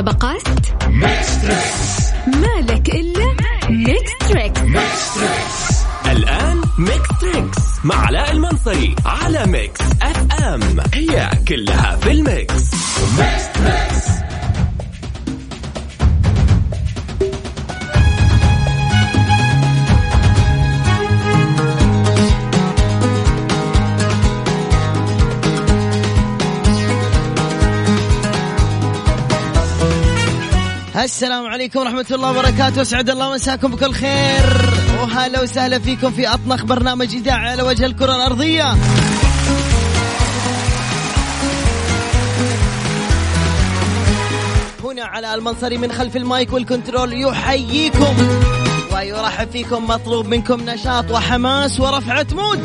المسابقات مالك إلا Mix Trix. الآن Mix Trix مع علاء المنصري على Mix FM. هي كلها في ال mix. Mix السلام عليكم ورحمة الله وبركاته. أسعد الله مساكم بكل خير. وهلا وسهلا فيكم في أطنخ برنامج إذاعة على وجه الكرة الأرضية. هنا علاء المنصري من خلف المايك وال control يحييكم ويرحب فيكم مطلوب منكم نشاط وحماس ورفعة mood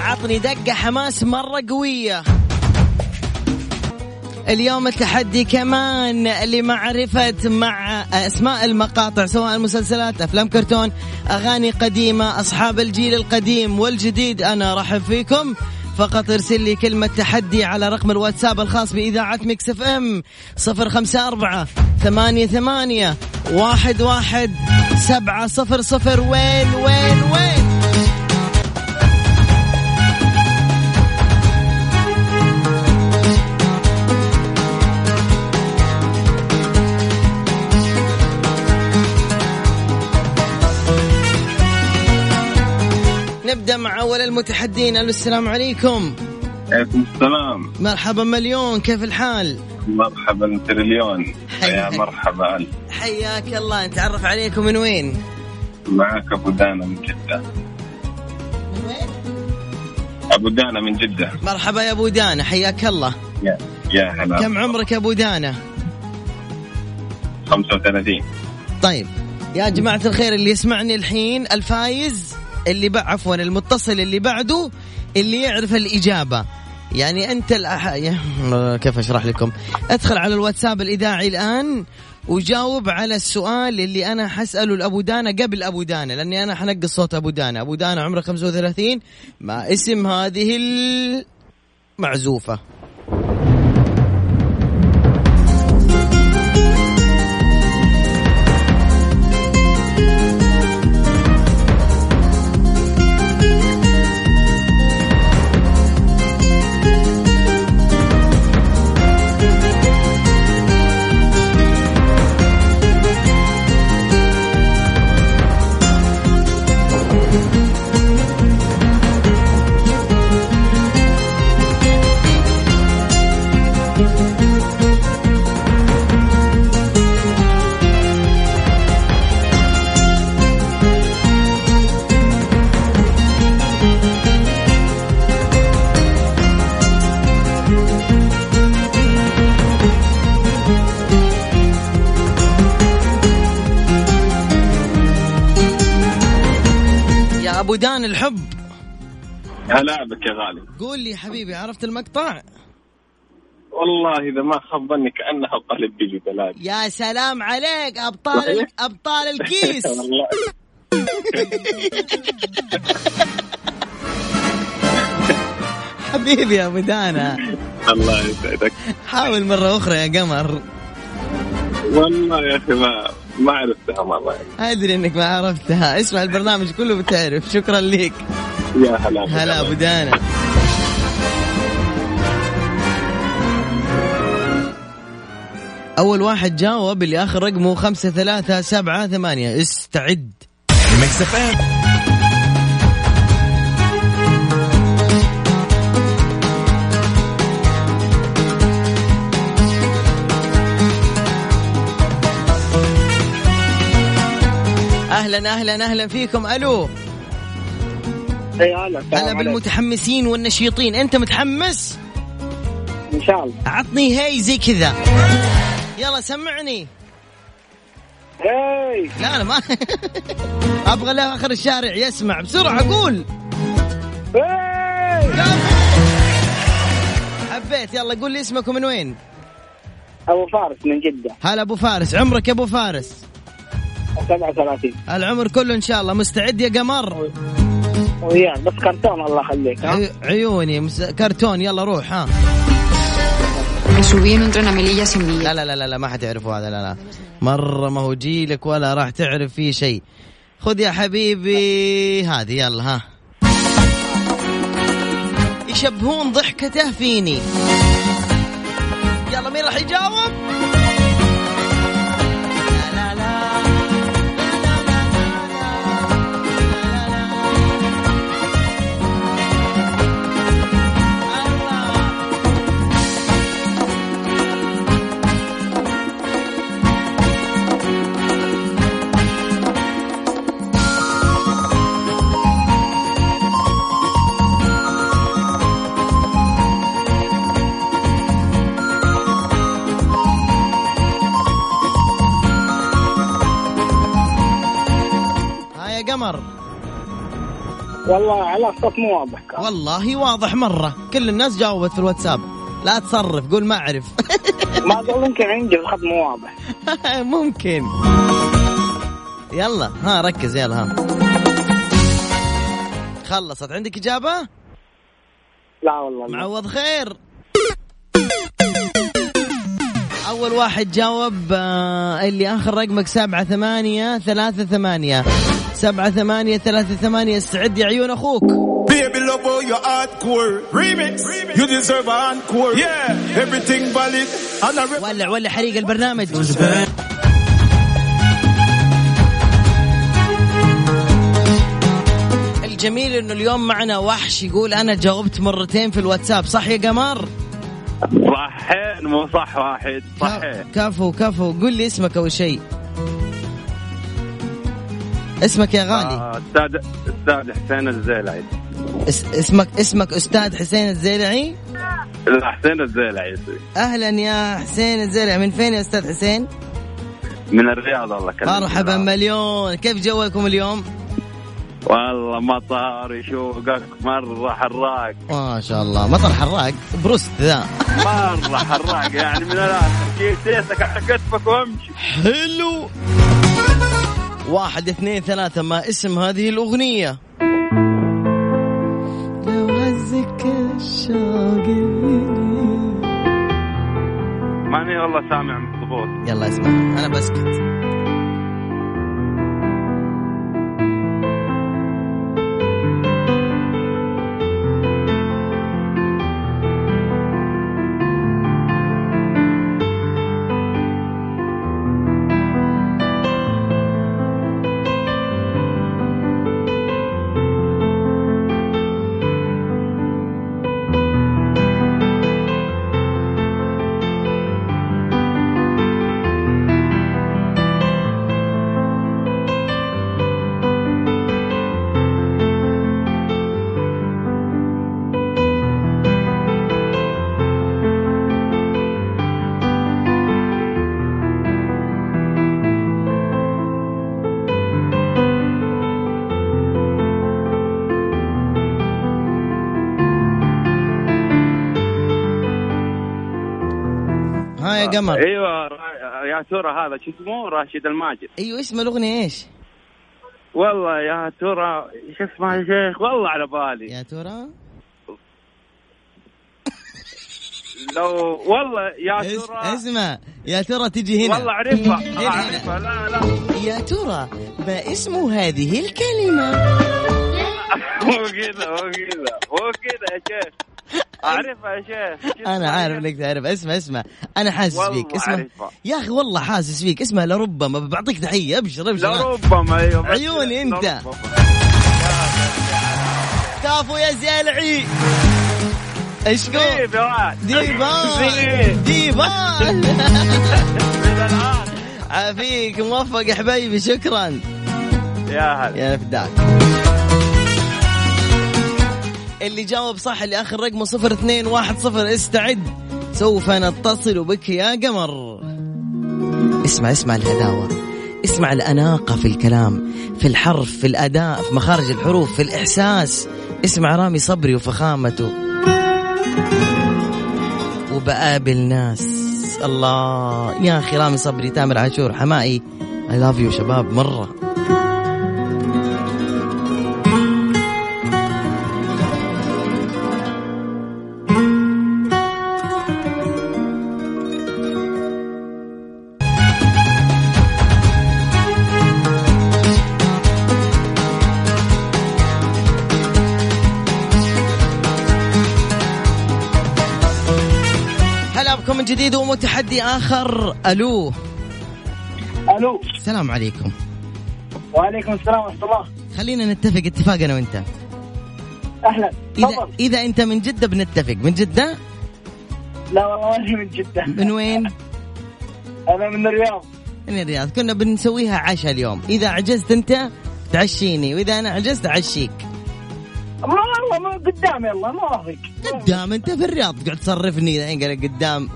عطني دقة حماس مرة قوية. اليوم التحدي كمان لمعرفة مع أسماء المقاطع سواء مسلسلات أفلام كرتون أغاني قديمة أصحاب الجيل القديم والجديد. أنا أرحب فيكم. فقط ارسل لي كلمة تحدي على رقم الواتساب الخاص بإذاعة Mix FM صفر خمسة أربعة ثمانية ثمانية واحد واحد سبعة صفر صفر. وين وين وين؟ مع أول المتحدين. ألو السلام عليكم. عليكم السلام. مرحبا مليون كيف الحال؟ مرحبا تريليون يا. مرحبا. ألف حياك الله. نتعرف عليكم من وين؟ معك أبو دانا من جدة. من وين؟ أبو دانا من جدة. مرحبا يا أبو دانا حياك الله. يا يا هلا. كم عمرك يا أبو دانا؟ 35 طيب يا جماعة الخير اللي يسمعني الحين الفايز؟ اللي بع... عفوا المتصل اللي بعده اللي يعرف الإجابة. يعني أنت الأح... كيف أشرح لكم؟ أدخل على الواتساب الإذاعي الآن وجاوب على السؤال اللي أنا حسأله لأبو دانا قبل أبو دانا لأني أنا حنقص صوت أبو دانا. أبو دانا عمره 35 ما اسم هذه المعزوفة الحب. هلا بك يا غالي. قول لي حبيبي عرفت المقطع؟ والله إذا ما خاب ظني كأنها قلب بيجي ثلاثة يا سلام عليك أبطال. أبطال الكيس. والله. حبيبي يا أبو دانا. الله يسعدك. حاول مرة أخرى يا قمر. والله يا أخي ما ما عرفتها يعني. أدري إنك ما عرفتها. اسمع البرنامج كله بتعرف. شكرا لك يا هلا. هلا أبو دانا. أول واحد جاوب اللي آخر رقمه خمسة ثلاثة سبعة ثمانية. استعد. Mix FM أهلا أهلا أهلا فيكم. ألو. اي هلا بالمتحمسين والنشيطين. أنت متحمس؟ إن شاء الله. عطني هي زي كذا. يلا سمعني. هاي. لا أنا ما أبغى لآخر الشارع يسمع. بسرعة قول. هاي. حبيت. يلا قول لي اسمك ومن وين؟ أبو فارس من جدة. هلا أبو فارس. عمرك يا أبو فارس. 37 العمر كله إن شاء الله. مستعد يا قمر؟ وياك بس كرتون الله يخليك عيوني مس... كرتون يلا روح ها؟ Melilla sin لا لا لا, لا ما حتعرفوا هذا لا لا. مرة ما هو جيلك ولا راح تعرف فيه شيء. خذ يا حبيبي هذه يلا ها؟ يشبهون ضحكته فيني. يلا مين راح يجاوب؟ والله على الصوت مو واضح. كان. والله واضح مرة. كل الناس جاوبت في الواتساب. لا تصرف قول ما أعرف. ما أقول يمكن عندي الخط مو واضح. ممكن. يلا ها ركز يلا ها. خلصت. عندك إجابة؟ لا والله. معوض خير. أول واحد جاوب آه، اللي آخر رقمك سبعة ثمانية ثلاثة ثمانية. سبعة ثمانية ثلاثة ثمانية استعد يا عيون أخوك. Baby love how you hardcore. Remix. You deserve an encore. Yeah, everything valid. And ولع ولع حريق البرنامج. الجميل إنه اليوم معنا وحش يقول أنا جاوبت مرتين في الواتساب صح يا قمر؟ صحين مو صح واحد صحيح. كفو كفو. قول لي اسمك أول شيء. اسمك يا غالي؟ آه، أستاذ أستاذ حسين الزيلعي. اس اسمك اسمك أستاذ حسين الزيلعي؟ لا حسين الزيلعي أهلا يا حسين الزيلعي. من فين يا أستاذ حسين؟ من الرياض الله يكرمك. مرحبا مليون. كيف جوكم اليوم؟ والله مطر يشوقك مرة حراق. ما شاء الله. مطر حراق؟ بروست ذا. مرة حراق يعني من الآخر. سيتك على كتفك وامشي. حلو. واحد اثنين ثلاثة ما اسم هذه الأغنية. لو هزك الشوق ماني والله سامع مضبوط يلا اسمع أنا بسكت. ها يا قمر. أيوه يا ترى هذا شو اسمه؟ راشد الماجد. أيوه اسم الأغنية إيش؟ والله يا ترى شو اسمه يا شيخ؟ والله على بالي. يا ترى لو والله يا ترى اسمع يا ترى تجي هنا. والله اعرفها. اعرفها لا لا. يا ترى ما اسم هذه الكلمة؟ مو كذا مو كذا مو كذا يا شيخ. اعرفها يا شيخ. أنا عارف إنك تعرف. اسمع اسمع. أنا حاسس فيك. اسمع. يا أخي والله حاسس فيك. اسمع لربما بعطيك تحية. أبشر أبشر. لربما أيوه عيوني أنت. لربما. كفو يا زلعي واد ديبان ديب. ديبان الآن. عافيك موفق يا حبايبي. شكرا. يا هلا. يا فداك. اللي جاوب صح اللي اخر رقمه صفر اثنين واحد صفر. استعد. سوف نتصل بك يا قمر. اسمع اسمع الهداوة. اسمع الأناقة في الكلام في الحرف في الأداء في مخارج الحروف في الإحساس. اسمع رامي صبري وفخامته. وبقابل ناس. الله يا أخي رامي صبري تامر عاشور حمائي I love you شباب مرة. جديد ومتحدي آخر. ألو. ألو. السلام عليكم. وعليكم السلام ورحمة الله. خلينا نتفق اتفاق أنا وأنت. أهلا. اذا إذا أنت من جدة بنتفق. من جدة؟ لا والله ماني من جدة. من وين؟ أنا من الرياض. من الرياض. كنا بنسويها عشاء اليوم. إذا عجزت أنت تعشيني. وإذا أنا عجزت أعشيك. ما والله ما قدام يلا ما راضيك قدام. أنت في الرياض. قاعد تصرفني الحين قدام.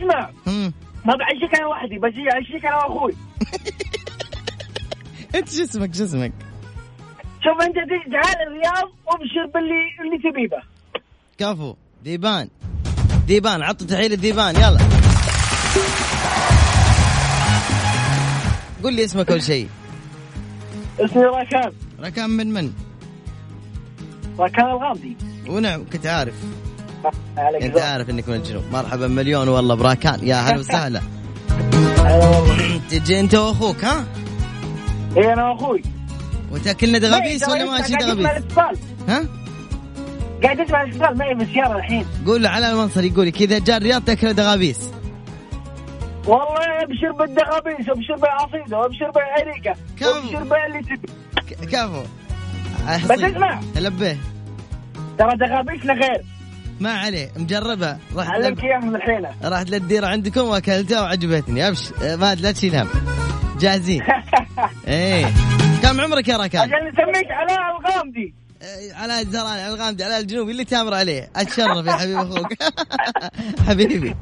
اسمع. ما بعشيك أنا وحدي بجي اعشيك أنا واخوي انت شو اسمك شو اسمك؟ شوف انت تعال الرياض وابشر باللي اللي تبيه به كفو ديبان. ديبان عطوا تحية للديبان يلا. قول لي اسمك أول شيء. اسمي راكان ركان من من؟ راكان الغامدي. ونعم كنت عارف. أنت عارف إنك من الجنوب. مرحبا مليون والله براكان. يا هلا وسهلا. تجي أنت وأخوك ها؟ اي أنا وأخوي. وتاكلنا دغابيس ولا ماشي دغابيس؟ ها؟ قاعد اسمع الاتصال معي بالسياره الحين. قول له علاء المنصري يقول لك اذا جاء الرياض تاكل دغابيس. والله أبشر بالدغابيس وابشر بالعصيدة وابشر بالعريقة كم؟ وابشر باللي تبي. كفو. بس اسمع. لبيه ترى دغابيسنا غير. ما عليه مجربة. رحت علمك. إياها من الحين رحت للديرة عندكم وأكلتها وعجبتني. أبش ما لا تشيل هم. جاهزين. إيه. كم عمرك يا ركان؟ عشان نسميك علاء الغامدي. إيه، على الزران على الغامدي على الجنوبي اللي تامر عليه. أتشرف يا حبيب أخوك. حبيبي.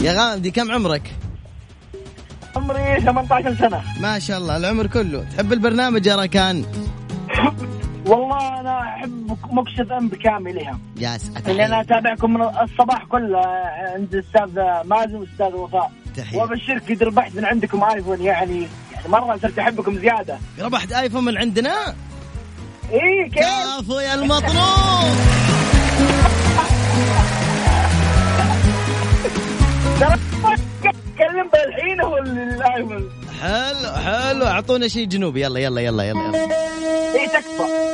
يا غامدي كم عمرك؟ عمري 18 سنة. ما شاء الله العمر كله. تحب البرنامج يا ركان والله أنا أحب مكشف أم بكاملها. يا سعد اللي أنا أتابعكم من الصباح كله عند الاستاذ مازن والاستاذ وفاء. تحية. وأبشرك قد ربحت من عندكم آيفون يعني يعني مرة صرت أحبكم زيادة. ربحت آيفون من عندنا؟ اي كيف؟ كفو يا المطلوب. اتكلم بالحين هو الآيفون. حلو حلو. أعطونا شيء جنوبي. يلا يلا يلا يلا, يلا. اي تكفى.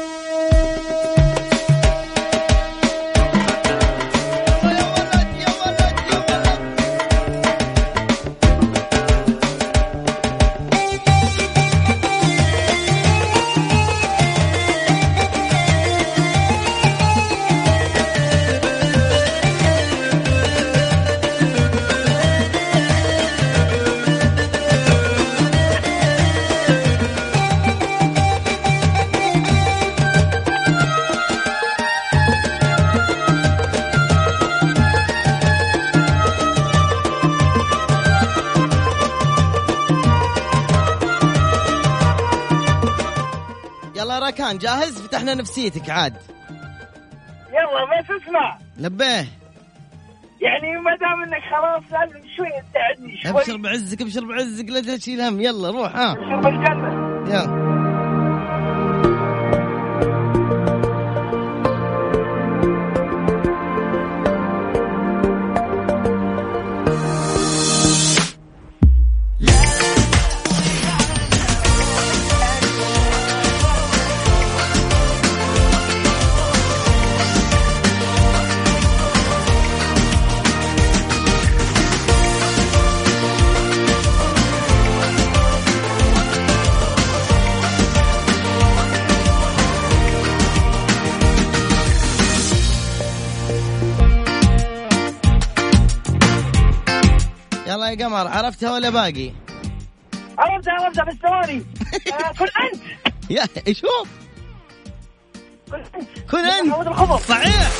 ركان جاهز؟ فتحنا نفسيتك عاد. يلا بس اسمع لبيه. يعني ما دام إنك خلاص لازم شوي تساعدني ابشر شوي بعزك ابشر بعزك لا تشيل هم. يلا روح ها. شوف الجنه يلا. قمر عرفتها ولا باقي؟ عرفتها عرفتها بس ثواني آه، كن أنت. يا هو؟ كن أنت. كن أنت. صحيح.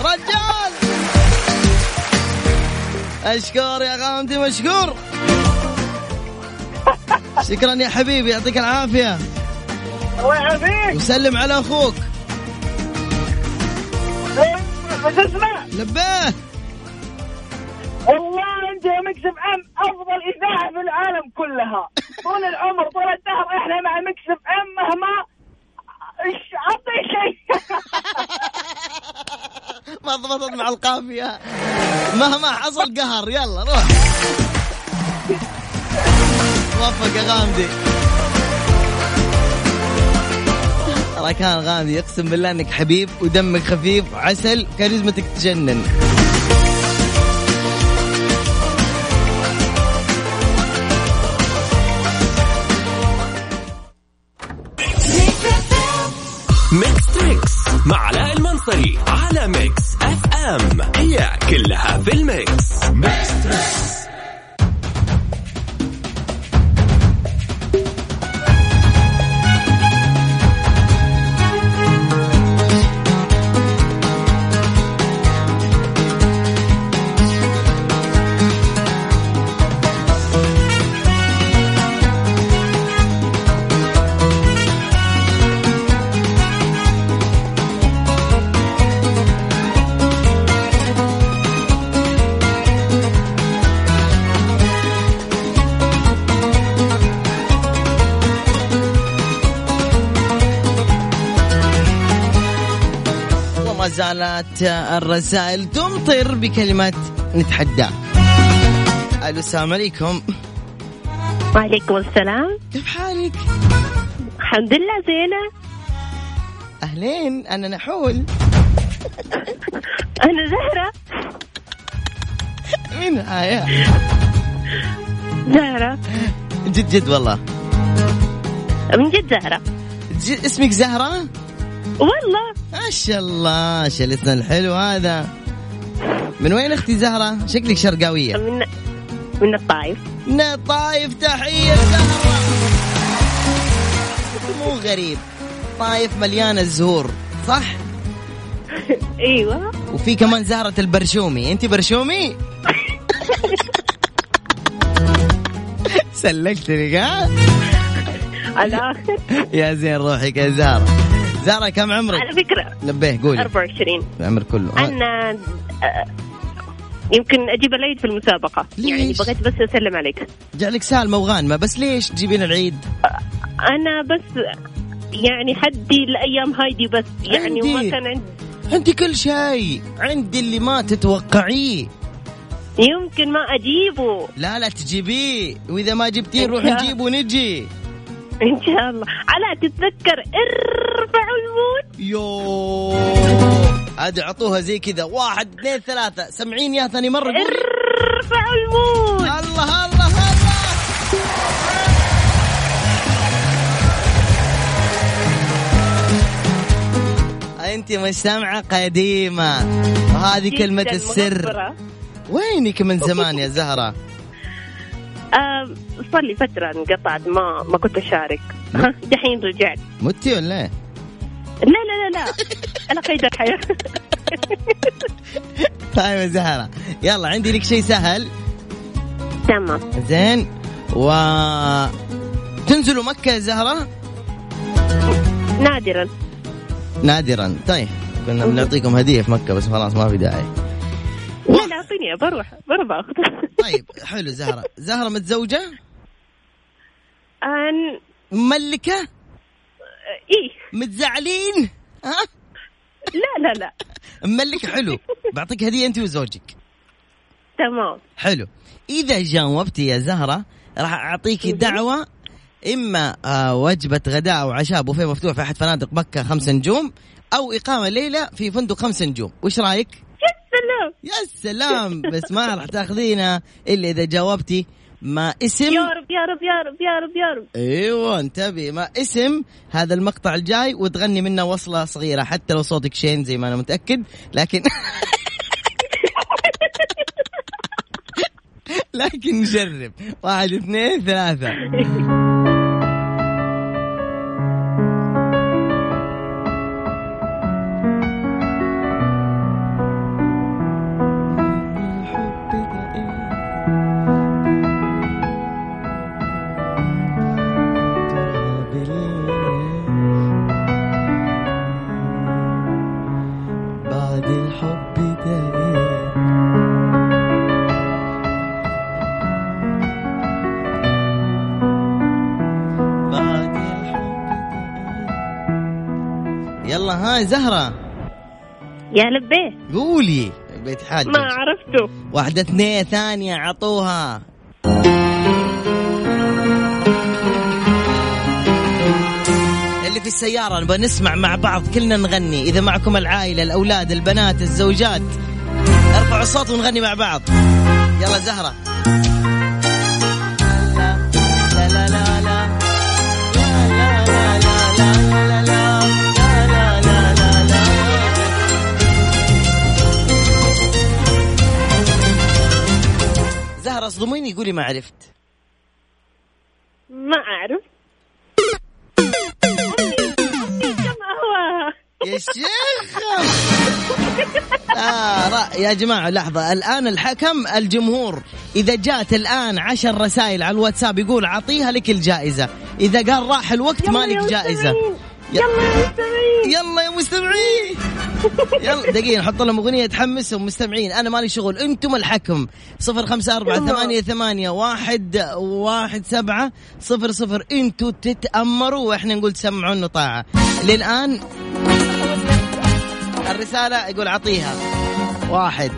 رجال. أشكر يا غامدي مشكور. شكرا يا حبيبي يعطيك العافية. الله يعافيك وسلم على أخوك. بس اسمع. لبيه والله انت يا Mix FM أفضل إذاعة في العالم كلها. طول العمر طول الدهر إحنا مع Mix FM مهما أعطي شيء. ما ضبطت مع القافية. مهما حصل قهر يلا روح. وفق يا غامدي راكان غامدي اقسم بالله إنك حبيب ودمك خفيف وعسل كاريزمتك تجنن. Mix Trix مع علاء المنصري على Mix FM هي كلها في ال mix. Mix Trix زالت الرسائل. تمطر بكلمة نتحدى. ألو السلام عليكم. وعليكم السلام. كيف حالك؟ الحمد لله زينة. أهلين أنا نحول. أنا زهرة. مين آية؟ زهرة. جد جد والله. من جد زهرة. اسمك زهرة؟ والله. ما شاء الله شلتنا الحلو هذا. من وين أختي زهرة؟ شكلك شرقاوية. من من الطائف. من الطايف تحية زهرة. مو غريب. طايف مليانة زهور صح؟ إيوه. وفي كمان زهرة البرشومي. أنت برشومي؟ سلكتني ها؟ على آخر. يا زين روحك يا زهرة. زهرة كم عمرك؟ على فكرة نبيه قولي. 24 العمر كله. آه، أنا آه، يمكن أجيب العيد في المسابقة. يعني ليش؟ بغيت بس أسلم عليك. جعلك سالمة وغانمة بس ليش تجيبين العيد؟ أنا بس يعني حدي الأيام هايدي بس يعني عندي. وما كان عندي. عندي كل شيء. عندي اللي ما تتوقعيه. يمكن ما أجيبه. لا لا تجيبيه. وإذا ما جبتيه نروح شاء- نجيب ونجي. إن شاء الله. علاء تتذكر ارفعوا الموت؟ يو. عاد اعطوها زي كذا. واحد اثنين ثلاثة. سمعين يا ثاني مرة. قولي. ارفعوا الموت. الله الله الله. أنت مستمعة قديمة. وهذه جداً كلمة السر. وينك من زمان يا زهرة؟ آه صار لي فترة انقطعت ما ما كنت أشارك. دحين رجعت. متي ولا؟ لا؟ لا لا لا على قيد الحياة طيب يا زهرة. يلا عندي لك شيء سهل. تمام. زين. و تنزلوا مكة يا زهرة؟ نادرا. نادرا. طيب كنا بنعطيكم هدية في مكة بس خلاص ما في داعي. لا اعطيني بروح بروح باخذ. طيب حلو زهرة. زهرة متزوجة؟ أن... مملكة؟ إيه متزعلين؟ ها؟ لا لا لا. مملكة حلو. بعطيك هدية أنت وزوجك. تمام. حلو. إذا جاوبتي يا زهرة راح أعطيكي دعوة إما آه وجبة غداء أو عشاء بوفيه مفتوح في أحد فنادق مكة خمس نجوم أو إقامة ليلة في فندق خمس نجوم. وش رأيك؟ يا سلام. يا سلام بس ما راح تاخذينها إلا إذا جاوبتي ما اسم. يا رب يا رب يا رب يا رب يا رب. إيوه انتبهي. ما اسم هذا المقطع الجاي وتغني منه وصلة صغيرة حتى لو صوتك شين زي ما أنا متأكد لكن لكن نجرب واحد اثنين ثلاثة. زهرة. يا لبيه قولي. بيت حاج ما عرفته. واحدة اثنين ثانية عطوها اللي في السيارة نبغى نسمع مع بعض كلنا نغني. إذا معكم العائلة الأولاد البنات الزوجات. أرفعوا الصوت ونغني مع بعض. يلا زهرة. تصدميني قولي ما عرفت. ما أهواها يا شيخ! آه يا جماعة لحظة. الآن الحكم الجمهور؟ إذا جات الآن عشر رسائل على الواتساب يقول أعطيها لك الجائزة. إذا قال راح الوقت ما لك جائزة. يلا يا مستمعين. يلا يا مستمعين. يلا دقيقة نحط لهم أغنية تحمسهم مستمعين. أنا مالي شغل أنتم الحكم. صفر خمسة أربعة ثمانية ثمانية واحد واحد سبعة صفر صفر. أنتوا تتأمروا وإحنا نقول تسمعوا طاعة. للآن الرسالة يقول أعطيها واحد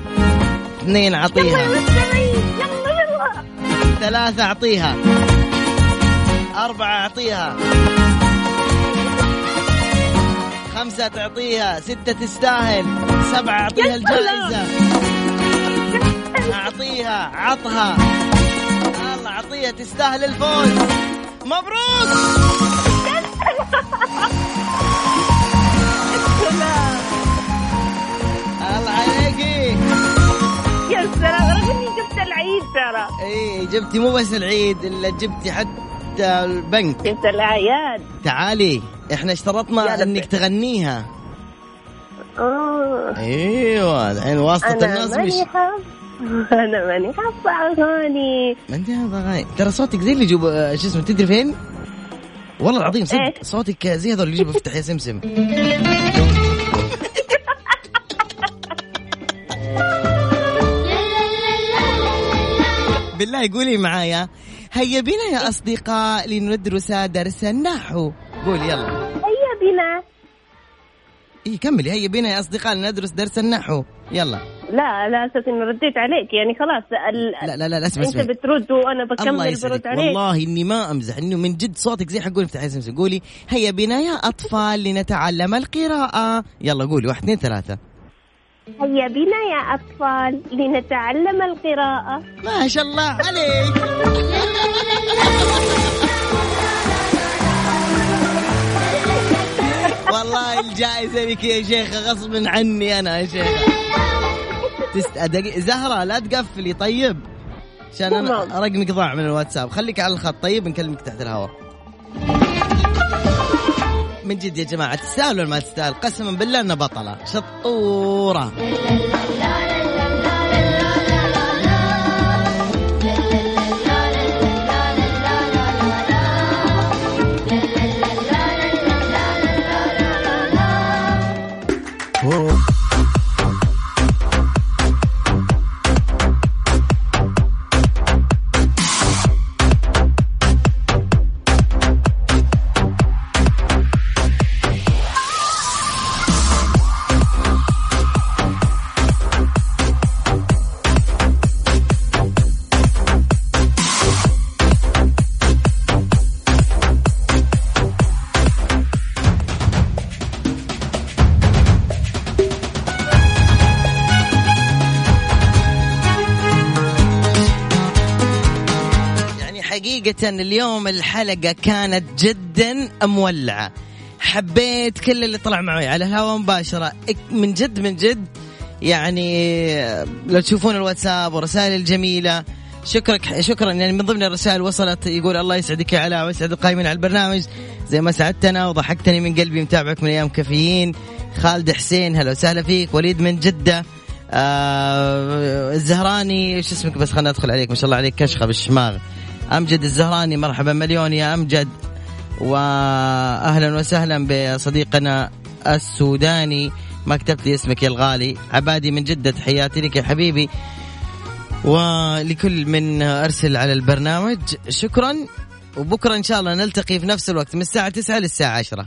اثنين أعطيها مستمعين يلا يلا. ثلاثة أعطيها أربعة أعطيها خمسة تعطيها ستة تستاهل سبعة أعطيها الجائزة. أعطيها عطها. الله أعطيها تستاهل الفوز. مبروك! الله عليكي. يا سلام رغم إني جبت العيد ترى. إي جبتي مو بس العيد إلا جبتي حتى البنك. جبت الأعياد. تعالي. إحنا اشترطنا انك. تغنيها. آه. أيوه الحين واسطة الناس مش أنا ماني حافظة أغاني. ما انت هذا غاي ترى صوتك زي اللي يجيب آه، شو اسمه تدري فين؟ والله العظيم صدق إيش؟ صوتك زي هذول اللي يجيبوا افتح يا سمسم. بالله قولي معايا. هيا بنا يا أصدقاء لندرس درس النحو قول يلا. هيا بنا. إي كملي. هيا بنا يا أصدقاء لندرس درس النحو. يلا. لا على أساس اني رديت عليك. يعني خلاص ال... لا لا لا, لا اسمع أنت اسمع. بترد وأنا بكمل برد عليك. والله إني ما أمزح إنه من جد صوتك زي حقول افتح يا سمسم قولي هيا بنا يا أطفال لنتعلم القراءة. يلا قولي واحد اثنين ثلاثة. هيا بنا يا أطفال لنتعلم القراءة. ما شاء الله عليك. والله الجائزة لك يا شيخة غصب عني أنا يا شيخة تست... زهرة لا تقفلي طيب. عشان أنا. رقمك ضاع من الواتساب. خليك على الخط طيب نكلمك تحت الهواء. من جد يا جماعة تستاهل ولا ما تستاهل. قسما بالله أنها بطلة. شطورة. حقيقة اليوم الحلقة كانت جدا مولعة. حبيت كل اللي طلع معي على الهواء مباشرة. من جد من جد يعني لو تشوفون الواتساب والرسائل الجميلة شكرك شكرا. يعني من ضمن الرسائل وصلت يقول الله يسعدك يا علاء ويسعد القائمين على البرنامج. زي ما سعدتنا وضحكتني من قلبي متابعك من أيام كافيين. خالد حسين هلا وسهلا فيك. وليد من جدة. آه الزهراني شو اسمك بس؟ خلنا ندخل عليك. ما شاء الله عليك كشخة بالشماغ. أمجد الزهراني مرحبا مليون يا أمجد. واهلا وسهلا بصديقنا السوداني. ما كتبت لي اسمك يا الغالي. عبادي من جدة تحياتي لك يا حبيبي. ولكل من أرسل على البرنامج شكرا. وبكرة إن شاء الله نلتقي في نفس الوقت من الساعة 9 للساعة 10